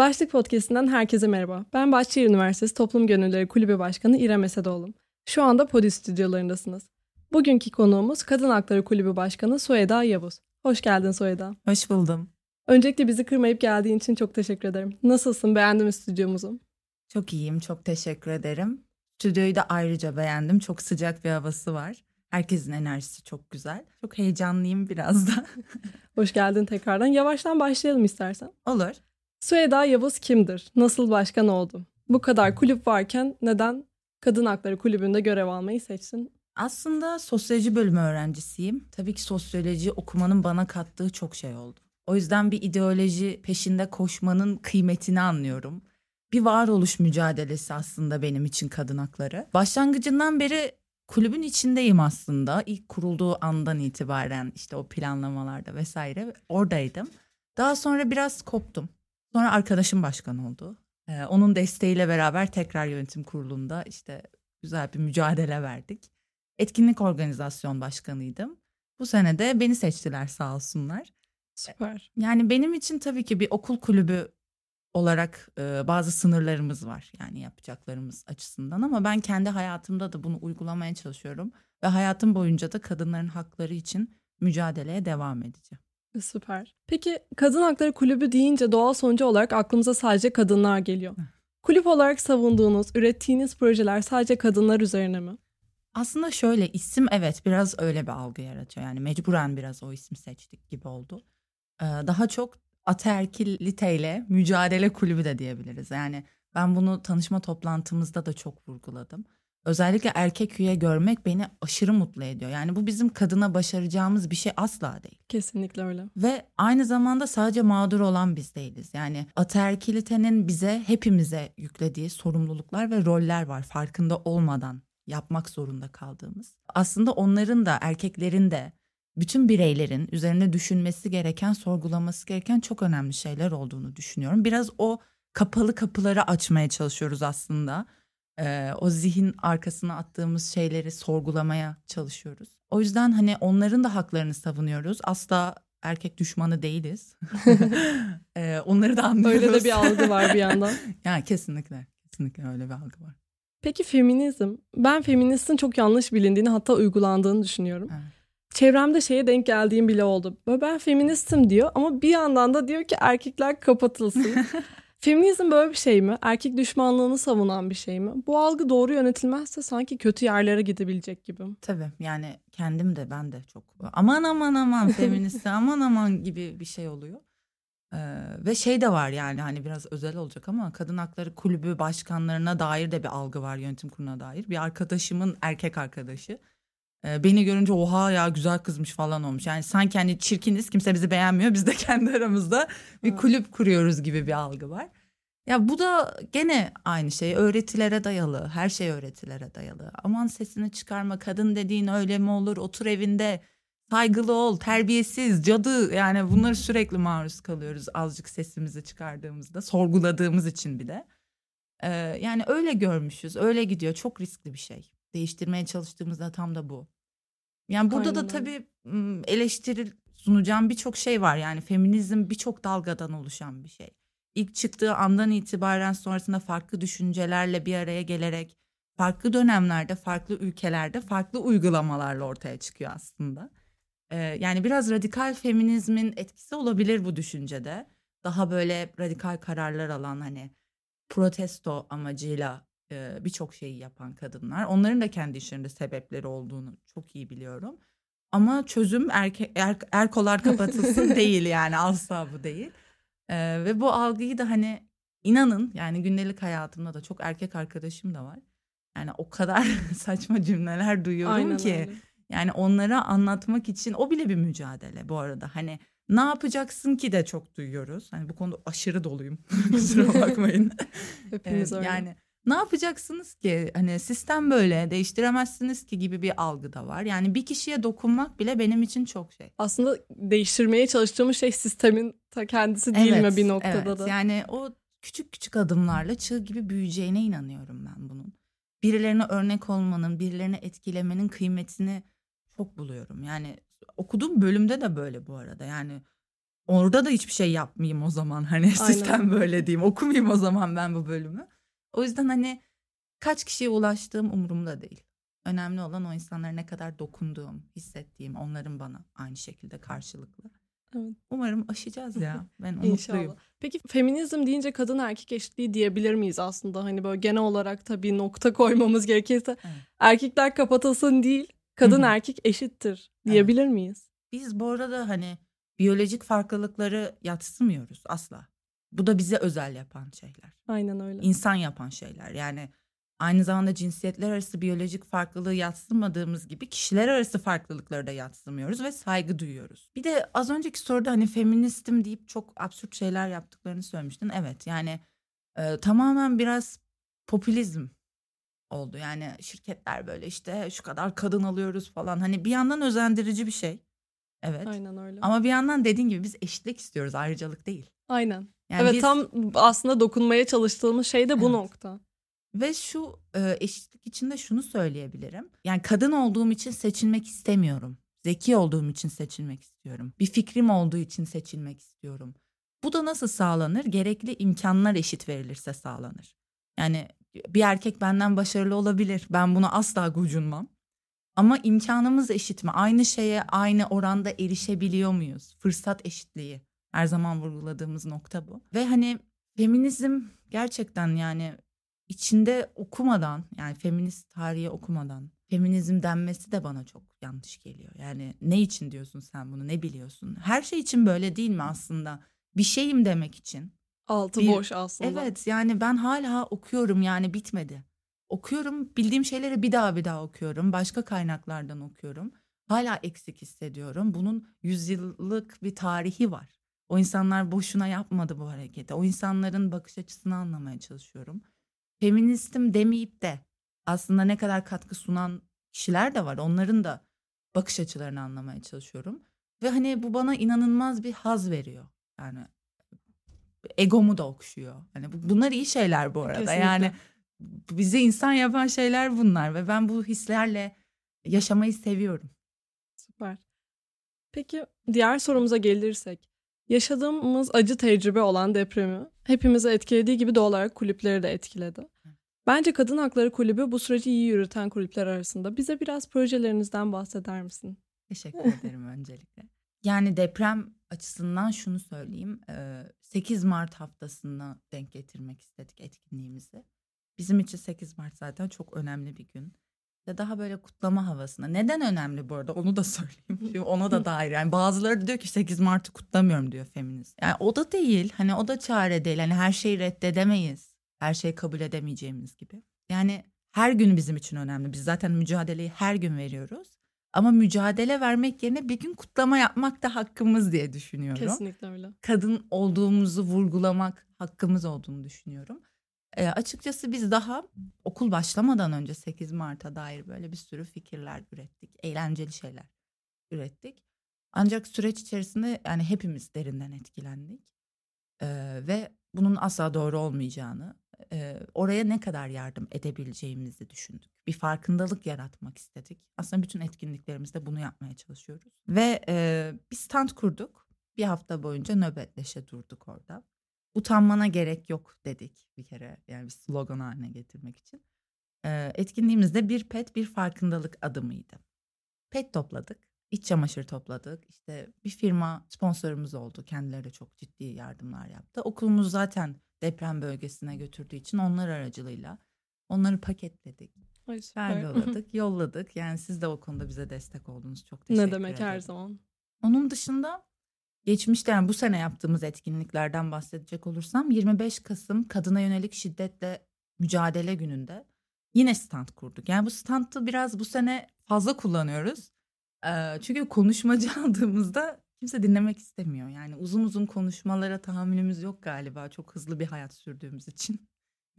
Başlık Podcast'inden herkese merhaba. Ben Bahçeşehir Üniversitesi Toplum Gönülleri Kulübü Başkanı İrem Esedoğlu. Şu anda Podi stüdyolarındasınız. Bugünkü konuğumuz Kadın Hakları Kulübü Başkanı Soeda Yavuz. Hoş geldin Soeda. Hoş buldum. Öncelikle bizi kırmayıp geldiğin için çok teşekkür ederim. Nasılsın? Beğendin mi stüdyomuzu? Çok iyiyim, çok teşekkür ederim. Stüdyoyu da ayrıca beğendim. Çok sıcak bir havası var. Herkesin enerjisi çok güzel. Çok heyecanlıyım biraz da. Hoş geldin tekrardan. Yavaştan başlayalım istersen. Olur. Süheda Yavuz kimdir? Nasıl başkan oldu? Bu kadar kulüp varken neden Kadın Hakları Kulübü'nde görev almayı seçtin? Aslında sosyoloji bölümü öğrencisiyim. Tabii ki sosyoloji okumanın bana kattığı çok şey oldu. O yüzden bir ideoloji peşinde koşmanın kıymetini anlıyorum. Bir varoluş mücadelesi aslında benim için kadın hakları. Başlangıcından beri kulübün içindeyim aslında. İlk kurulduğu andan itibaren işte o planlamalarda vesaire oradaydım. Daha sonra biraz koptum. Sonra arkadaşım başkan oldu. Ee, onun desteğiyle beraber tekrar yönetim kurulunda işte güzel bir mücadele verdik. Etkinlik organizasyon başkanıydım. Bu sene de beni seçtiler sağ olsunlar. Süper. Yani benim için tabii ki bir okul kulübü olarak e, bazı sınırlarımız var. Yani yapacaklarımız açısından ama ben kendi hayatımda da bunu uygulamaya çalışıyorum. Ve hayatım boyunca da kadınların hakları için mücadeleye devam edeceğim. Süper. Peki Kadın Hakları Kulübü deyince doğal sonucu olarak aklımıza sadece kadınlar geliyor. Kulüp olarak savunduğunuz, ürettiğiniz projeler sadece kadınlar üzerine mi? Aslında şöyle isim evet biraz öyle bir algı yaratıyor. Yani mecburen biraz o isim seçtik gibi oldu. Ee, daha çok ataerkiliteyle mücadele kulübü de diyebiliriz. Yani ben bunu tanışma toplantımızda da çok vurguladım. Özellikle erkek üye görmek beni aşırı mutlu ediyor. Yani bu bizim kadına başaracağımız bir şey asla değil. Kesinlikle öyle. Ve aynı zamanda sadece mağdur olan biz değiliz. Yani ataerkilitenin bize hepimize yüklediği sorumluluklar ve roller var farkında olmadan yapmak zorunda kaldığımız. Aslında onların da erkeklerin de bütün bireylerin üzerine düşünmesi gereken, sorgulaması gereken çok önemli şeyler olduğunu düşünüyorum. Biraz o kapalı kapıları açmaya çalışıyoruz aslında. Ee, o zihin arkasına attığımız şeyleri sorgulamaya çalışıyoruz. O yüzden hani onların da haklarını savunuyoruz. Asla erkek düşmanı değiliz. ee, onları da anlıyoruz. Öyle de bir algı var bir yandan. yani kesinlikle, kesinlikle öyle bir algı var. Peki feminizm? Ben feministin çok yanlış bilindiğini hatta uygulandığını düşünüyorum. Evet. Çevremde şeye denk geldiğim bile oldu. Ben feministim diyor ama bir yandan da diyor ki erkekler kapatılsın. Feminizm böyle bir şey mi? Erkek düşmanlığını savunan bir şey mi? Bu algı doğru yönetilmezse sanki kötü yerlere gidebilecek gibi. Tabii yani kendim de ben de çok aman aman aman feminist aman aman gibi bir şey oluyor. Ee, ve şey de var yani hani biraz özel olacak ama kadın hakları kulübü başkanlarına dair de bir algı var yönetim kuruluna dair. Bir arkadaşımın erkek arkadaşı e, beni görünce oha ya güzel kızmış falan olmuş. Yani sanki hani çirkiniz kimse bizi beğenmiyor biz de kendi aramızda bir kulüp kuruyoruz gibi bir algı var. Ya bu da gene aynı şey öğretilere dayalı her şey öğretilere dayalı. Aman sesini çıkarma kadın dediğin öyle mi olur otur evinde saygılı ol, terbiyesiz, cadı yani bunları sürekli maruz kalıyoruz azıcık sesimizi çıkardığımızda, sorguladığımız için bir de. Ee, yani öyle görmüşüz, öyle gidiyor. Çok riskli bir şey. Değiştirmeye çalıştığımızda tam da bu. Yani burada Aynen. da tabii eleştiri sunacağım birçok şey var. Yani feminizm birçok dalgadan oluşan bir şey. İlk çıktığı andan itibaren sonrasında farklı düşüncelerle bir araya gelerek farklı dönemlerde, farklı ülkelerde, farklı uygulamalarla ortaya çıkıyor aslında. Ee, yani biraz radikal feminizmin etkisi olabilir bu düşüncede. Daha böyle radikal kararlar alan hani protesto amacıyla e, birçok şeyi yapan kadınlar. Onların da kendi işlerinde sebepleri olduğunu çok iyi biliyorum. Ama çözüm erke, er, erkolar kapatılsın değil yani asla bu değil. Ee, ve bu algıyı da hani inanın yani gündelik hayatımda da çok erkek arkadaşım da var. Yani o kadar saçma cümleler duyuyorum Aynen ki. Öyle. Yani onlara anlatmak için o bile bir mücadele bu arada. Hani ne yapacaksın ki de çok duyuyoruz. Hani bu konuda aşırı doluyum. Kusura bakmayın. Hepimiz öyle. Yani ne yapacaksınız ki? Hani sistem böyle değiştiremezsiniz ki gibi bir algı da var. Yani bir kişiye dokunmak bile benim için çok şey. Aslında değiştirmeye çalıştığımız şey sistemin ta kendisi değil evet, mi bir noktada evet. da? Yani o küçük küçük adımlarla çığ gibi büyüyeceğine inanıyorum ben bunun. Birilerine örnek olmanın, birilerini etkilemenin kıymetini çok buluyorum. Yani okuduğum bölümde de böyle bu arada. Yani orada da hiçbir şey yapmayayım o zaman. Hani Aynen. sistem böyle diyeyim. Okumayayım o zaman ben bu bölümü. O yüzden hani kaç kişiye ulaştığım umurumda değil. Önemli olan o insanlara ne kadar dokunduğum, hissettiğim, onların bana aynı şekilde karşılıklı. Evet. Umarım aşacağız ya. Ben umutluyum. Peki feminizm deyince kadın erkek eşitliği diyebilir miyiz aslında? Hani böyle genel olarak tabii nokta koymamız gerekirse Evet. erkekler kapatılsın değil, kadın erkek eşittir diyebilir miyiz? Biz bu arada hani biyolojik farklılıkları yatsımıyoruz asla. Bu da bize özel yapan şeyler. Aynen öyle. İnsan yapan şeyler. Yani aynı zamanda cinsiyetler arası biyolojik farklılığı yatsımadığımız gibi kişiler arası farklılıkları da yatsımıyoruz ve saygı duyuyoruz. Bir de az önceki soruda hani feministim deyip çok absürt şeyler yaptıklarını söylemiştin. Evet yani e, tamamen biraz popülizm oldu. Yani şirketler böyle işte şu kadar kadın alıyoruz falan. Hani bir yandan özendirici bir şey. Evet. Aynen öyle. Ama bir yandan dediğin gibi biz eşitlik istiyoruz ayrıcalık değil. Aynen. Yani evet biz- tam aslında dokunmaya çalıştığımız şey de bu Evet. nokta. Ve şu e, eşitlik için de şunu söyleyebilirim. Yani kadın olduğum için seçilmek istemiyorum. Zeki olduğum için seçilmek istiyorum. Bir fikrim olduğu için seçilmek istiyorum. Bu da nasıl sağlanır? Gerekli imkanlar eşit verilirse sağlanır. Yani bir erkek benden başarılı olabilir. Ben buna asla gocunmam. Ama imkanımız eşit mi? Aynı şeye aynı oranda erişebiliyor muyuz? Fırsat eşitliği. Her zaman vurguladığımız nokta bu. Ve hani feminizm gerçekten yani içinde okumadan yani feminist tarihi okumadan feminizm denmesi de bana çok yanlış geliyor. Yani ne için diyorsun sen bunu ne biliyorsun? Her şey için böyle değil mi aslında? Bir şeyim demek için. Altı Bir- boş aslında. Evet yani ben hala okuyorum yani bitmedi. Okuyorum bildiğim şeyleri bir daha bir daha okuyorum. Başka kaynaklardan okuyorum. Hala eksik hissediyorum. Bunun yüzyıllık bir tarihi var. O insanlar boşuna yapmadı bu hareketi. O insanların bakış açısını anlamaya çalışıyorum. Feministim demeyip de aslında ne kadar katkı sunan kişiler de var. Onların da bakış açılarını anlamaya çalışıyorum. Ve hani bu bana inanılmaz bir haz veriyor. Yani egomu da okşuyor. Hani bu- bunlar iyi şeyler bu arada. Kesinlikle. Yani bizi insan yapan şeyler bunlar ve ben bu hislerle yaşamayı seviyorum. Süper. Peki diğer sorumuza gelirsek. Yaşadığımız acı tecrübe olan depremi hepimizi etkilediği gibi doğal olarak kulüpleri de etkiledi. Bence Kadın Hakları Kulübü bu süreci iyi yürüten kulüpler arasında. Bize biraz projelerinizden bahseder misin? Teşekkür ederim öncelikle. Yani deprem açısından şunu söyleyeyim. eee, 8 Mart haftasına denk getirmek istedik etkinliğimizi. Bizim için 8 Mart zaten çok önemli bir gün. Ve daha böyle kutlama havasına. Neden önemli bu arada onu da söyleyeyim. Çünkü ona da dair. Yani bazıları da diyor ki 8 Mart'ı kutlamıyorum diyor feminist. Yani o da değil. Hani o da çare değil. Hani her şeyi reddedemeyiz. Her şeyi kabul edemeyeceğimiz gibi. Yani her gün bizim için önemli. Biz zaten mücadeleyi her gün veriyoruz. Ama mücadele vermek yerine bir gün kutlama yapmak da hakkımız diye düşünüyorum. Kesinlikle öyle. Kadın olduğumuzu vurgulamak hakkımız olduğunu düşünüyorum. E, açıkçası biz daha okul başlamadan önce 8 Mart'a dair böyle bir sürü fikirler ürettik. Eğlenceli şeyler ürettik. Ancak süreç içerisinde yani hepimiz derinden etkilendik. E, ve bunun asla doğru olmayacağını, e, oraya ne kadar yardım edebileceğimizi düşündük. Bir farkındalık yaratmak istedik. Aslında bütün etkinliklerimizde bunu yapmaya çalışıyoruz. Ve e, bir stand kurduk. Bir hafta boyunca nöbetleşe durduk orada. Utanmana gerek yok dedik bir kere. Yani bir slogan haline getirmek için. E, etkinliğimizde bir pet bir farkındalık adımıydı. Pet topladık. iç çamaşır topladık. İşte bir firma sponsorumuz oldu. Kendileri de çok ciddi yardımlar yaptı. Okulumuz zaten deprem bölgesine götürdüğü için onlar aracılığıyla onları paketledik. Vergoladık, yolladık. Yani siz de o konuda bize destek oldunuz. Çok teşekkür ne demek ederim. her zaman. Onun dışında geçmişte yani bu sene yaptığımız etkinliklerden bahsedecek olursam 25 Kasım kadına yönelik şiddetle mücadele gününde yine stand kurduk. Yani bu standı biraz bu sene fazla kullanıyoruz. Ee, çünkü konuşmacı aldığımızda kimse dinlemek istemiyor. Yani uzun uzun konuşmalara tahammülümüz yok galiba. Çok hızlı bir hayat sürdüğümüz için.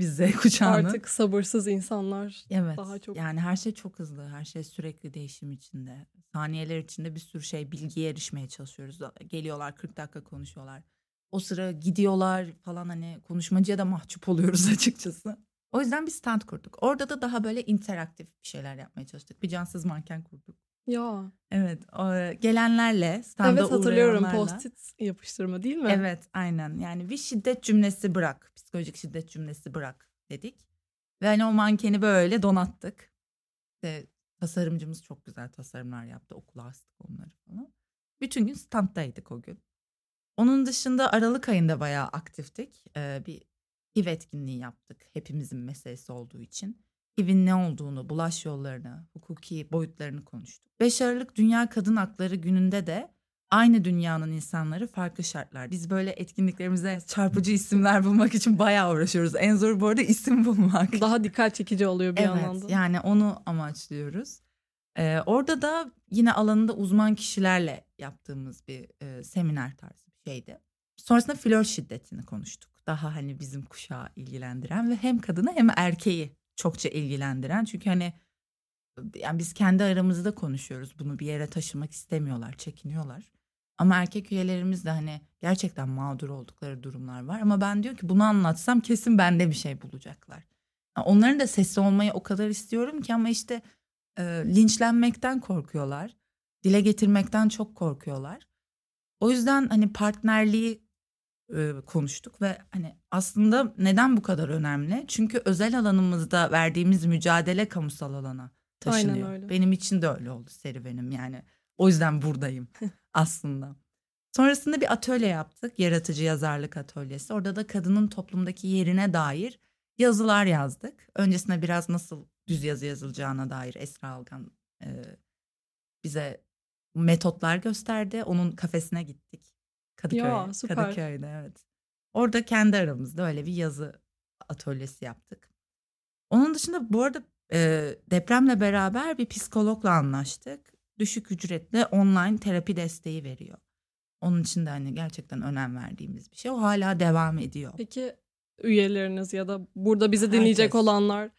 Biz Z kuşağının. Artık sabırsız insanlar Evet. daha çok Yani her şey çok hızlı. Her şey sürekli değişim içinde. Saniyeler içinde bir sürü şey bilgiye erişmeye çalışıyoruz. Geliyorlar 40 dakika konuşuyorlar. O sıra gidiyorlar falan hani konuşmacıya da mahcup oluyoruz açıkçası. O yüzden bir stand kurduk. Orada da daha böyle interaktif bir şeyler yapmaya çalıştık. Bir cansız manken kurduk. Ya. Evet. Gelenlerle standa Evet hatırlıyorum post-it yapıştırma değil mi? Evet aynen yani bir şiddet cümlesi bırak. Psikolojik şiddet cümlesi bırak dedik. Ve hani o mankeni böyle donattık. İşte tasarımcımız çok güzel tasarımlar yaptı. Okula astık onları falan. Bütün gün standdaydık o gün. Onun dışında Aralık ayında bayağı aktiftik. Ee, bir HIV etkinliği yaptık. Hepimizin meselesi olduğu için. HIV'in ne olduğunu, bulaş yollarını, hukuki boyutlarını konuştuk. 5 Aralık Dünya Kadın Hakları Günü'nde de aynı dünyanın insanları farklı şartlar. Biz böyle etkinliklerimize çarpıcı isimler bulmak için bayağı uğraşıyoruz. En zor bu arada isim bulmak. Daha dikkat çekici oluyor bir evet, yandan da. yani onu amaçlıyoruz. Ee, orada da yine alanında uzman kişilerle yaptığımız bir e, seminer tarzı bir şeydi. Sonrasında flört şiddetini konuştuk. Daha hani bizim kuşağı ilgilendiren ve hem kadını hem erkeği çokça ilgilendiren. Çünkü hani yani biz kendi aramızda konuşuyoruz. Bunu bir yere taşımak istemiyorlar, çekiniyorlar. Ama erkek üyelerimiz de hani gerçekten mağdur oldukları durumlar var. Ama ben diyor ki bunu anlatsam kesin bende bir şey bulacaklar. Onların da sesi olmayı o kadar istiyorum ki ama işte e, linçlenmekten korkuyorlar. Dile getirmekten çok korkuyorlar. O yüzden hani partnerliği e, konuştuk ve hani aslında neden bu kadar önemli? Çünkü özel alanımızda verdiğimiz mücadele kamusal alana taşınıyor. Aynen öyle. Benim için de öyle oldu serüvenim yani. O yüzden buradayım aslında. Sonrasında bir atölye yaptık. Yaratıcı yazarlık atölyesi. Orada da kadının toplumdaki yerine dair yazılar yazdık. Öncesinde biraz nasıl düz yazı yazılacağına dair Esra Algan e, bize metotlar gösterdi. Onun kafesine gittik. Kadıköy, Ya, süper. Kadıköy'de evet. Orada kendi aramızda öyle bir yazı atölyesi yaptık. Onun dışında bu arada e, depremle beraber bir psikologla anlaştık. Düşük ücretle online terapi desteği veriyor. Onun için de hani gerçekten önem verdiğimiz bir şey. O hala devam ediyor. Peki üyeleriniz ya da burada bizi dinleyecek Herkes. olanlar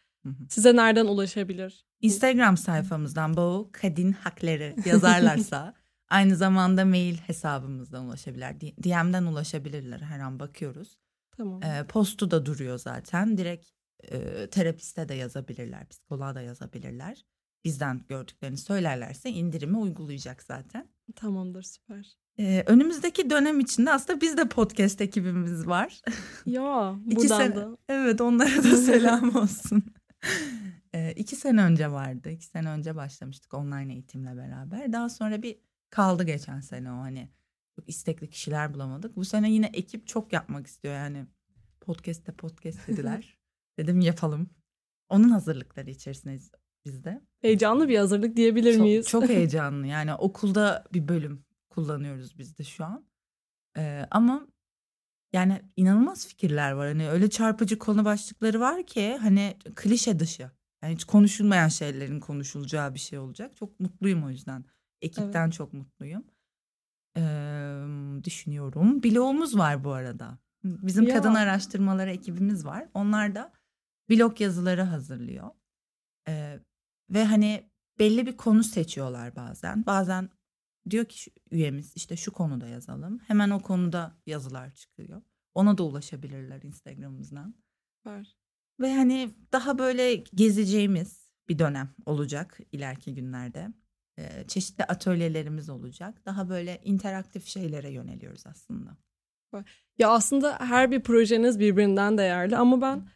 size nereden ulaşabilir? Instagram sayfamızdan Boğu Kadın Hakları yazarlarsa aynı zamanda mail hesabımızdan ulaşabilirler. DM'den ulaşabilirler her an bakıyoruz. Tamam. Ee, postu da duruyor zaten. Direkt e, terapiste de yazabilirler, psikoloğa da yazabilirler. Bizden gördüklerini söylerlerse indirimi uygulayacak zaten. Tamamdır süper. Ee, önümüzdeki dönem içinde aslında biz de podcast ekibimiz var. Ya buradan sene- da. Evet onlara da selam olsun. Ee, iki sene önce vardı. İki sene önce başlamıştık online eğitimle beraber. Daha sonra bir kaldı geçen sene o hani. Çok istekli kişiler bulamadık. Bu sene yine ekip çok yapmak istiyor yani. Podcast'te podcast dediler. Dedim yapalım. Onun hazırlıkları içerisindeyiz biz de. Heyecanlı bir hazırlık diyebilir miyiz? Çok, çok heyecanlı. Yani okulda bir bölüm kullanıyoruz biz de şu an. Ee, ama yani inanılmaz fikirler var. Hani öyle çarpıcı konu başlıkları var ki hani klişe dışı. Yani hiç konuşulmayan şeylerin konuşulacağı bir şey olacak. Çok mutluyum o yüzden. Ekipten çok mutluyum. Ee, düşünüyorum. Bloğumuz var bu arada. Bizim Ya. kadın araştırmaları ekibimiz var. Onlar da blog yazıları hazırlıyor. Ee, ve hani belli bir konu seçiyorlar bazen. Bazen diyor ki üyemiz işte şu konuda yazalım. Hemen o konuda yazılar çıkıyor. Ona da ulaşabilirler Instagram'ımızdan. Süper. Ve hani daha böyle gezeceğimiz bir dönem olacak ileriki günlerde. Çeşitli atölyelerimiz olacak. Daha böyle interaktif şeylere yöneliyoruz aslında. Ya aslında her bir projeniz birbirinden değerli ama ben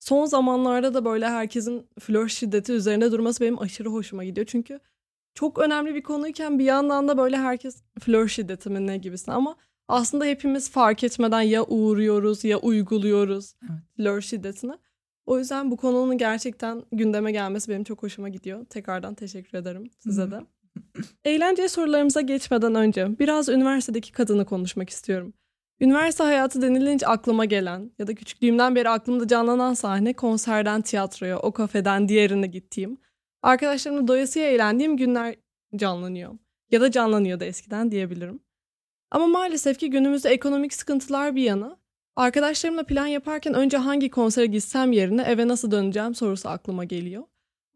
son zamanlarda da böyle herkesin flört şiddeti üzerine durması benim aşırı hoşuma gidiyor. Çünkü çok önemli bir konuyken bir yandan da böyle herkes flört şiddeti mi ne gibisin ama aslında hepimiz fark etmeden ya uğruyoruz ya uyguluyoruz Evet. flört şiddetini. O yüzden bu konunun gerçekten gündeme gelmesi benim çok hoşuma gidiyor. Tekrardan teşekkür ederim size de. Eğlenceli sorularımıza geçmeden önce biraz üniversitedeki kadını konuşmak istiyorum. Üniversite hayatı denilince aklıma gelen ya da küçüklüğümden beri aklımda canlanan sahne konserden tiyatroya, o kafeden diğerine gittiğim, arkadaşlarımla doyasıya eğlendiğim günler canlanıyor. Ya da canlanıyordu eskiden diyebilirim. Ama maalesef ki günümüzde ekonomik sıkıntılar bir yana, arkadaşlarımla plan yaparken önce hangi konsere gitsem yerine eve nasıl döneceğim sorusu aklıma geliyor.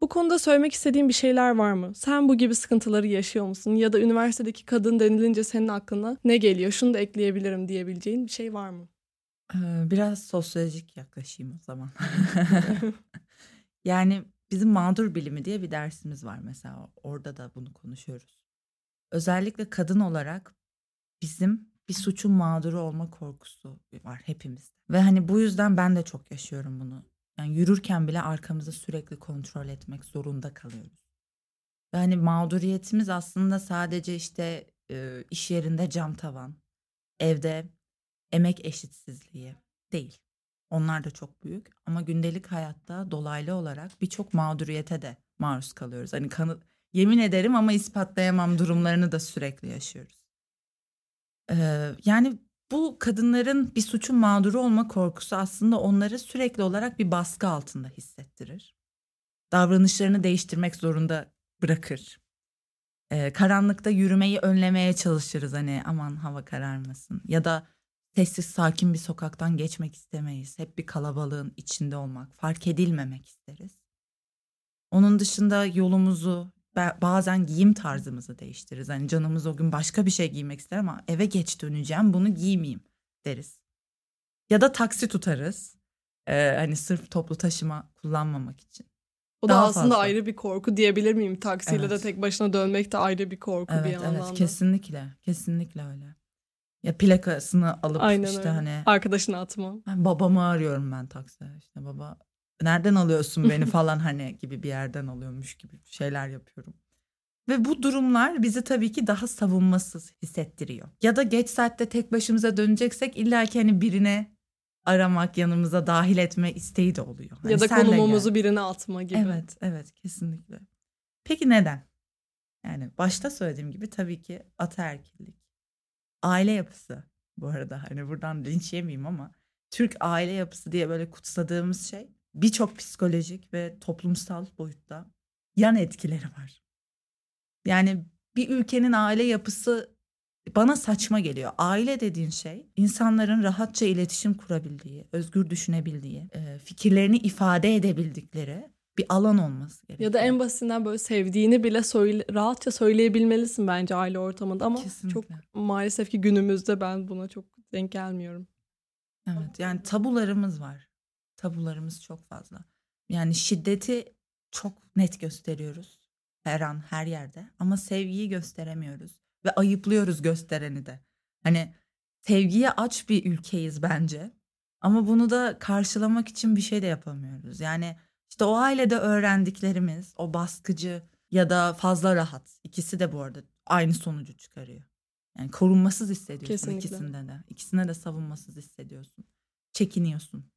Bu konuda söylemek istediğin bir şeyler var mı? Sen bu gibi sıkıntıları yaşıyor musun? Ya da üniversitedeki kadın denilince senin aklına ne geliyor? Şunu da ekleyebilirim diyebileceğin bir şey var mı? Ee, biraz sosyolojik yaklaşayım o zaman. yani bizim mağdur bilimi diye bir dersimiz var mesela. Orada da bunu konuşuyoruz. Özellikle kadın olarak bizim bir suçun mağduru olma korkusu var hepimizde. Ve hani bu yüzden ben de çok yaşıyorum bunu. Yani yürürken bile arkamızı sürekli kontrol etmek zorunda kalıyoruz. Ve hani mağduriyetimiz aslında sadece işte e, iş yerinde cam tavan, evde emek eşitsizliği değil. Onlar da çok büyük ama gündelik hayatta dolaylı olarak birçok mağduriyete de maruz kalıyoruz. Hani kanı, yemin ederim ama ispatlayamam durumlarını da sürekli yaşıyoruz. Yani bu kadınların bir suçun mağduru olma korkusu aslında onları sürekli olarak bir baskı altında hissettirir. Davranışlarını değiştirmek zorunda bırakır. Ee, karanlıkta yürümeyi önlemeye çalışırız hani aman hava kararmasın ya da sessiz sakin bir sokaktan geçmek istemeyiz. Hep bir kalabalığın içinde olmak, fark edilmemek isteriz. Onun dışında yolumuzu, bazen giyim tarzımızı değiştiririz. Hani canımız o gün başka bir şey giymek ister ama eve geç döneceğim bunu giymeyeyim deriz. Ya da taksi tutarız. Ee, hani sırf toplu taşıma kullanmamak için. O Daha da aslında fazla. ayrı bir korku diyebilir miyim? Taksiyle evet. de tek başına dönmek de ayrı bir korku evet, bir yandan Evet kesinlikle. Kesinlikle öyle. Ya plakasını alıp Aynen işte öyle. hani. Arkadaşını atma. Babamı arıyorum ben taksi. İşte baba nereden alıyorsun beni falan hani gibi bir yerden alıyormuş gibi şeyler yapıyorum. Ve bu durumlar bizi tabii ki daha savunmasız hissettiriyor. Ya da geç saatte tek başımıza döneceksek illa ki hani birine aramak, yanımıza dahil etme isteği de oluyor. Hani ya da konumumuzu birine atma gibi. Evet, evet kesinlikle. Peki neden? Yani başta söylediğim gibi tabii ki ataerkillik. Aile yapısı bu arada hani buradan linç yemeyeyim ama Türk aile yapısı diye böyle kutsadığımız şey birçok psikolojik ve toplumsal boyutta yan etkileri var. Yani bir ülkenin aile yapısı bana saçma geliyor. Aile dediğin şey insanların rahatça iletişim kurabildiği, özgür düşünebildiği, fikirlerini ifade edebildikleri bir alan olması gerekiyor. Ya da en basitinden böyle sevdiğini bile söyle, rahatça söyleyebilmelisin bence aile ortamında ama Kesinlikle. çok maalesef ki günümüzde ben buna çok denk gelmiyorum. Evet yani tabularımız var tabularımız çok fazla. Yani şiddeti çok net gösteriyoruz her an her yerde ama sevgiyi gösteremiyoruz ve ayıplıyoruz göstereni de. Hani sevgiye aç bir ülkeyiz bence ama bunu da karşılamak için bir şey de yapamıyoruz. Yani işte o ailede öğrendiklerimiz o baskıcı ya da fazla rahat ikisi de bu arada aynı sonucu çıkarıyor. Yani korunmasız hissediyorsun Kesinlikle. ikisinde de. İkisine de savunmasız hissediyorsun. Çekiniyorsun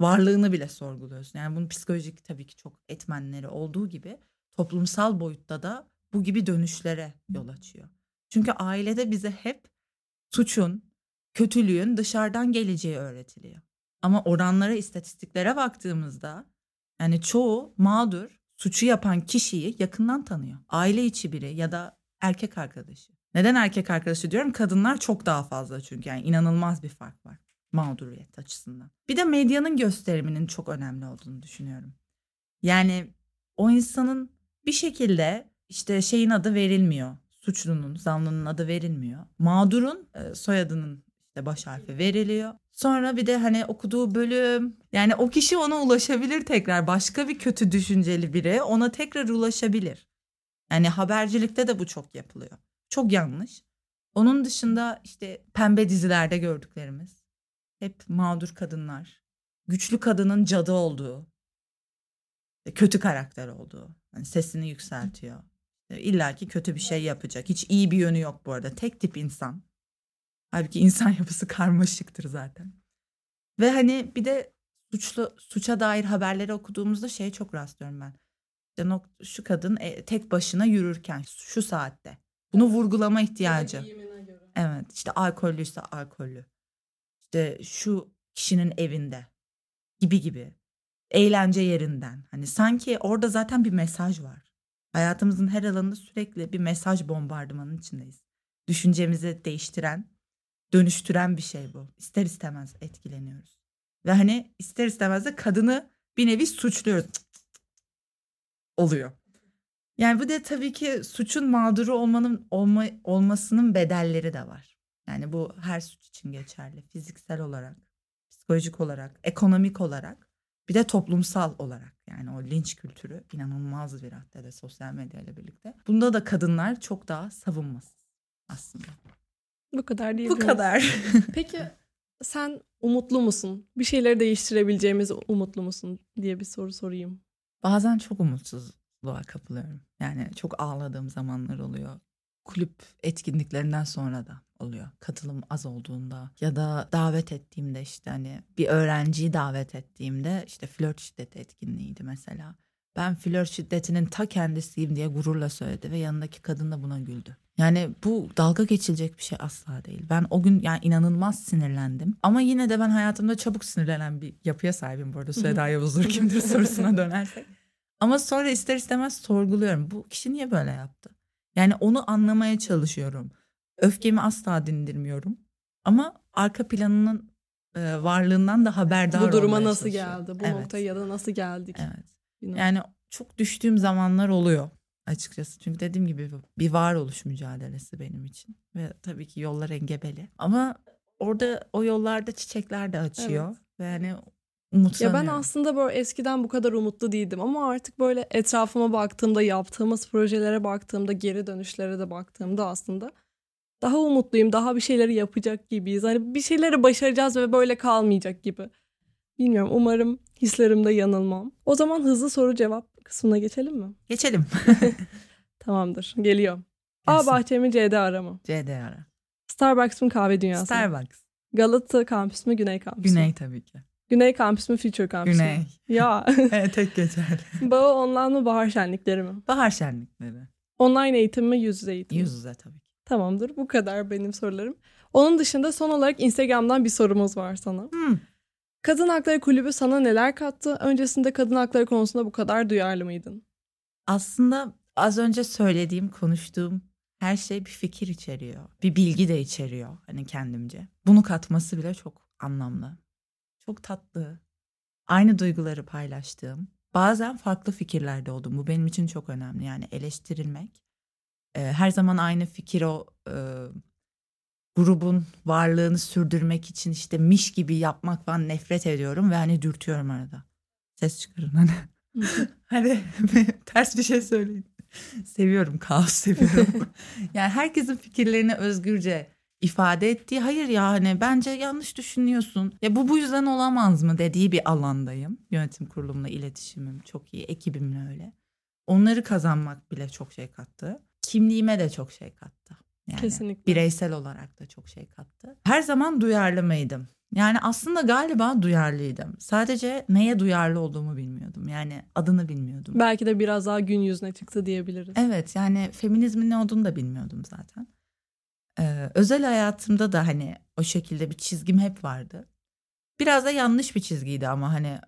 varlığını bile sorguluyorsun. Yani bunun psikolojik tabii ki çok etmenleri olduğu gibi toplumsal boyutta da bu gibi dönüşlere yol açıyor. Çünkü ailede bize hep suçun, kötülüğün dışarıdan geleceği öğretiliyor. Ama oranlara, istatistiklere baktığımızda yani çoğu mağdur suçu yapan kişiyi yakından tanıyor. Aile içi biri ya da erkek arkadaşı. Neden erkek arkadaşı diyorum? Kadınlar çok daha fazla çünkü yani inanılmaz bir fark var mağduriyet açısından. Bir de medyanın gösteriminin çok önemli olduğunu düşünüyorum. Yani o insanın bir şekilde işte şeyin adı verilmiyor. Suçlunun, zanlının adı verilmiyor. Mağdurun e, soyadının işte baş harfi veriliyor. Sonra bir de hani okuduğu bölüm yani o kişi ona ulaşabilir tekrar. Başka bir kötü düşünceli biri ona tekrar ulaşabilir. Yani habercilikte de bu çok yapılıyor. Çok yanlış. Onun dışında işte pembe dizilerde gördüklerimiz hep mağdur kadınlar. Güçlü kadının cadı olduğu, kötü karakter olduğu. Yani sesini yükseltiyor. İlla ki kötü bir şey yapacak. Hiç iyi bir yönü yok bu arada. Tek tip insan. Halbuki insan yapısı karmaşıktır zaten. Ve hani bir de suçlu suça dair haberleri okuduğumuzda şey çok rastlıyorum ben. İşte şu kadın e, tek başına yürürken şu saatte. Bunu vurgulama ihtiyacı. Evet işte alkollüyse alkollü işte şu kişinin evinde gibi gibi eğlence yerinden hani sanki orada zaten bir mesaj var. Hayatımızın her alanında sürekli bir mesaj bombardımanın içindeyiz. Düşüncemizi değiştiren, dönüştüren bir şey bu. İster istemez etkileniyoruz. Ve hani ister istemez de kadını bir nevi suçluyoruz. oluyor. Yani bu da tabii ki suçun mağduru olmanın olma, olmasının bedelleri de var. Yani bu her suç için geçerli. Fiziksel olarak, psikolojik olarak, ekonomik olarak Bir de toplumsal olarak yani o linç kültürü inanılmaz bir raddede sosyal medya ile birlikte. Bunda da kadınlar çok daha savunmasız aslında. Bu kadar değil. Bu kadar. Peki sen umutlu musun? Bir şeyleri değiştirebileceğimiz umutlu musun diye bir soru sorayım. Bazen çok umutsuzluğa kapılıyorum. Yani çok ağladığım zamanlar oluyor. Kulüp etkinliklerinden sonra da oluyor. Katılım az olduğunda ya da davet ettiğimde işte hani bir öğrenciyi davet ettiğimde işte flört şiddeti etkinliğiydi mesela. Ben flört şiddetinin ta kendisiyim diye gururla söyledi ve yanındaki kadın da buna güldü. Yani bu dalga geçilecek bir şey asla değil. Ben o gün yani inanılmaz sinirlendim. Ama yine de ben hayatımda çabuk sinirlenen bir yapıya sahibim bu arada. Süheda Yavuzdur kimdir sorusuna dönersek. Ama sonra ister istemez sorguluyorum. Bu kişi niye böyle yaptı? Yani onu anlamaya çalışıyorum. Öfkemi asla dindirmiyorum. Ama arka planının e, varlığından da haberdar Bu duruma nasıl geldi? Bu evet. noktaya ya da nasıl geldik? Evet. Yani çok düştüğüm zamanlar oluyor açıkçası. Çünkü dediğim gibi bir varoluş mücadelesi benim için. Ve tabii ki yollar engebeli. Ama orada o yollarda çiçekler de açıyor. Evet. Ve yani umutlanıyorum. Ya ben aslında böyle eskiden bu kadar umutlu değildim. Ama artık böyle etrafıma baktığımda, yaptığımız projelere baktığımda, geri dönüşlere de baktığımda aslında daha umutluyum. Daha bir şeyleri yapacak gibiyiz. Hani bir şeyleri başaracağız ve böyle kalmayacak gibi. Bilmiyorum umarım hislerimde yanılmam. O zaman hızlı soru cevap kısmına geçelim mi? Geçelim. Tamamdır geliyor. A bahçe mi C'de ara mı? C'de ara. Starbucks mı kahve dünyası Starbucks. Galata kampüs mü Güney kampüs Güney mü? tabii ki. Güney kampüs mü Future kampüs Güney. mü? Ya. evet tek geçerli. Bağı online mı bahar şenlikleri mi? Bahar şenlikleri. Online eğitim mi yüz yüze eğitim mi? Yüz yüze tabii ki. Tamamdır bu kadar benim sorularım. Onun dışında son olarak Instagram'dan bir sorumuz var sana. Hmm. Kadın Hakları Kulübü sana neler kattı? Öncesinde kadın hakları konusunda bu kadar duyarlı mıydın? Aslında az önce söylediğim, konuştuğum her şey bir fikir içeriyor. Bir bilgi de içeriyor hani kendimce. Bunu katması bile çok anlamlı. Çok tatlı. Aynı duyguları paylaştığım. Bazen farklı fikirlerde oldum. Bu benim için çok önemli. Yani eleştirilmek. Ee, her zaman aynı fikir o e, grubun varlığını sürdürmek için işte miş gibi yapmak falan nefret ediyorum ve hani dürtüyorum arada. Ses çıkarın hani. hani ters bir şey söyleyin. seviyorum kaos seviyorum. yani herkesin fikirlerini özgürce ifade ettiği hayır ya hani bence yanlış düşünüyorsun. Ya bu bu yüzden olamaz mı dediği bir alandayım. Yönetim kurulumla iletişimim çok iyi, ekibimle öyle. Onları kazanmak bile çok şey kattı. Kimliğime de çok şey kattı. Yani Kesinlikle. Bireysel olarak da çok şey kattı. Her zaman duyarlı mıydım? Yani aslında galiba duyarlıydım. Sadece neye duyarlı olduğumu bilmiyordum. Yani adını bilmiyordum. Belki de biraz daha gün yüzüne çıktı diyebiliriz. Evet yani feminizmin ne olduğunu da bilmiyordum zaten. Ee, özel hayatımda da hani o şekilde bir çizgim hep vardı. Biraz da yanlış bir çizgiydi ama hani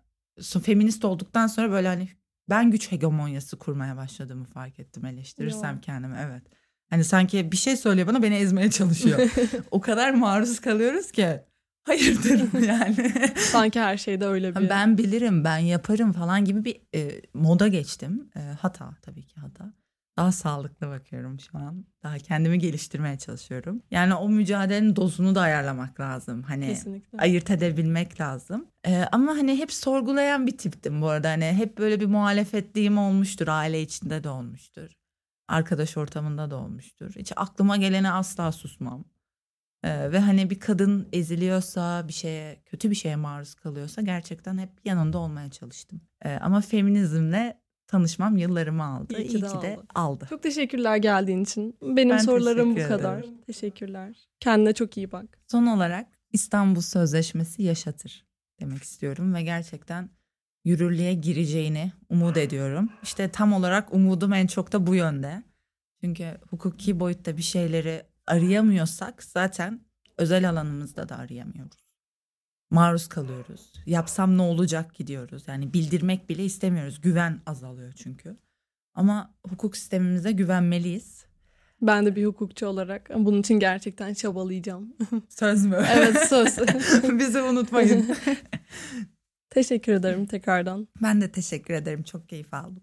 feminist olduktan sonra böyle hani ben güç hegemonyası kurmaya başladığımı fark ettim eleştirirsem Yo. kendimi evet. Hani sanki bir şey söylüyor bana beni ezmeye çalışıyor. o kadar maruz kalıyoruz ki. Hayırdır yani. Sanki her şeyde öyle bir. Ben bilirim, ben yaparım falan gibi bir e, moda geçtim. E, hata tabii ki hata. Daha sağlıklı bakıyorum şu an. Daha kendimi geliştirmeye çalışıyorum. Yani o mücadelenin dozunu da ayarlamak lazım. Hani Kesinlikle. ayırt edebilmek lazım. Ee, ama hani hep sorgulayan bir tiptim bu arada. Hani hep böyle bir muhalefetliğim olmuştur. Aile içinde de olmuştur. Arkadaş ortamında da olmuştur. Hiç aklıma gelene asla susmam. Ee, ve hani bir kadın eziliyorsa, bir şeye, kötü bir şeye maruz kalıyorsa gerçekten hep yanında olmaya çalıştım. Ee, ama feminizmle tanışmam yıllarımı aldı. İyi ki, İyi de, ki de aldı. Çok teşekkürler geldiğin için. Benim ben sorularım bu kadar. Ederim. Teşekkürler. Kendine çok iyi bak. Son olarak İstanbul Sözleşmesi yaşatır demek istiyorum ve gerçekten yürürlüğe gireceğini umut ediyorum. İşte tam olarak umudum en çok da bu yönde. Çünkü hukuki boyutta bir şeyleri arayamıyorsak zaten özel alanımızda da arayamıyoruz. Maruz kalıyoruz. Yapsam ne olacak gidiyoruz. Yani bildirmek bile istemiyoruz. Güven azalıyor çünkü. Ama hukuk sistemimize güvenmeliyiz. Ben de bir hukukçu olarak bunun için gerçekten çabalayacağım. Söz mü? evet söz. Bizi unutmayın. teşekkür ederim tekrardan. Ben de teşekkür ederim. Çok keyif aldım.